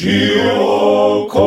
Široko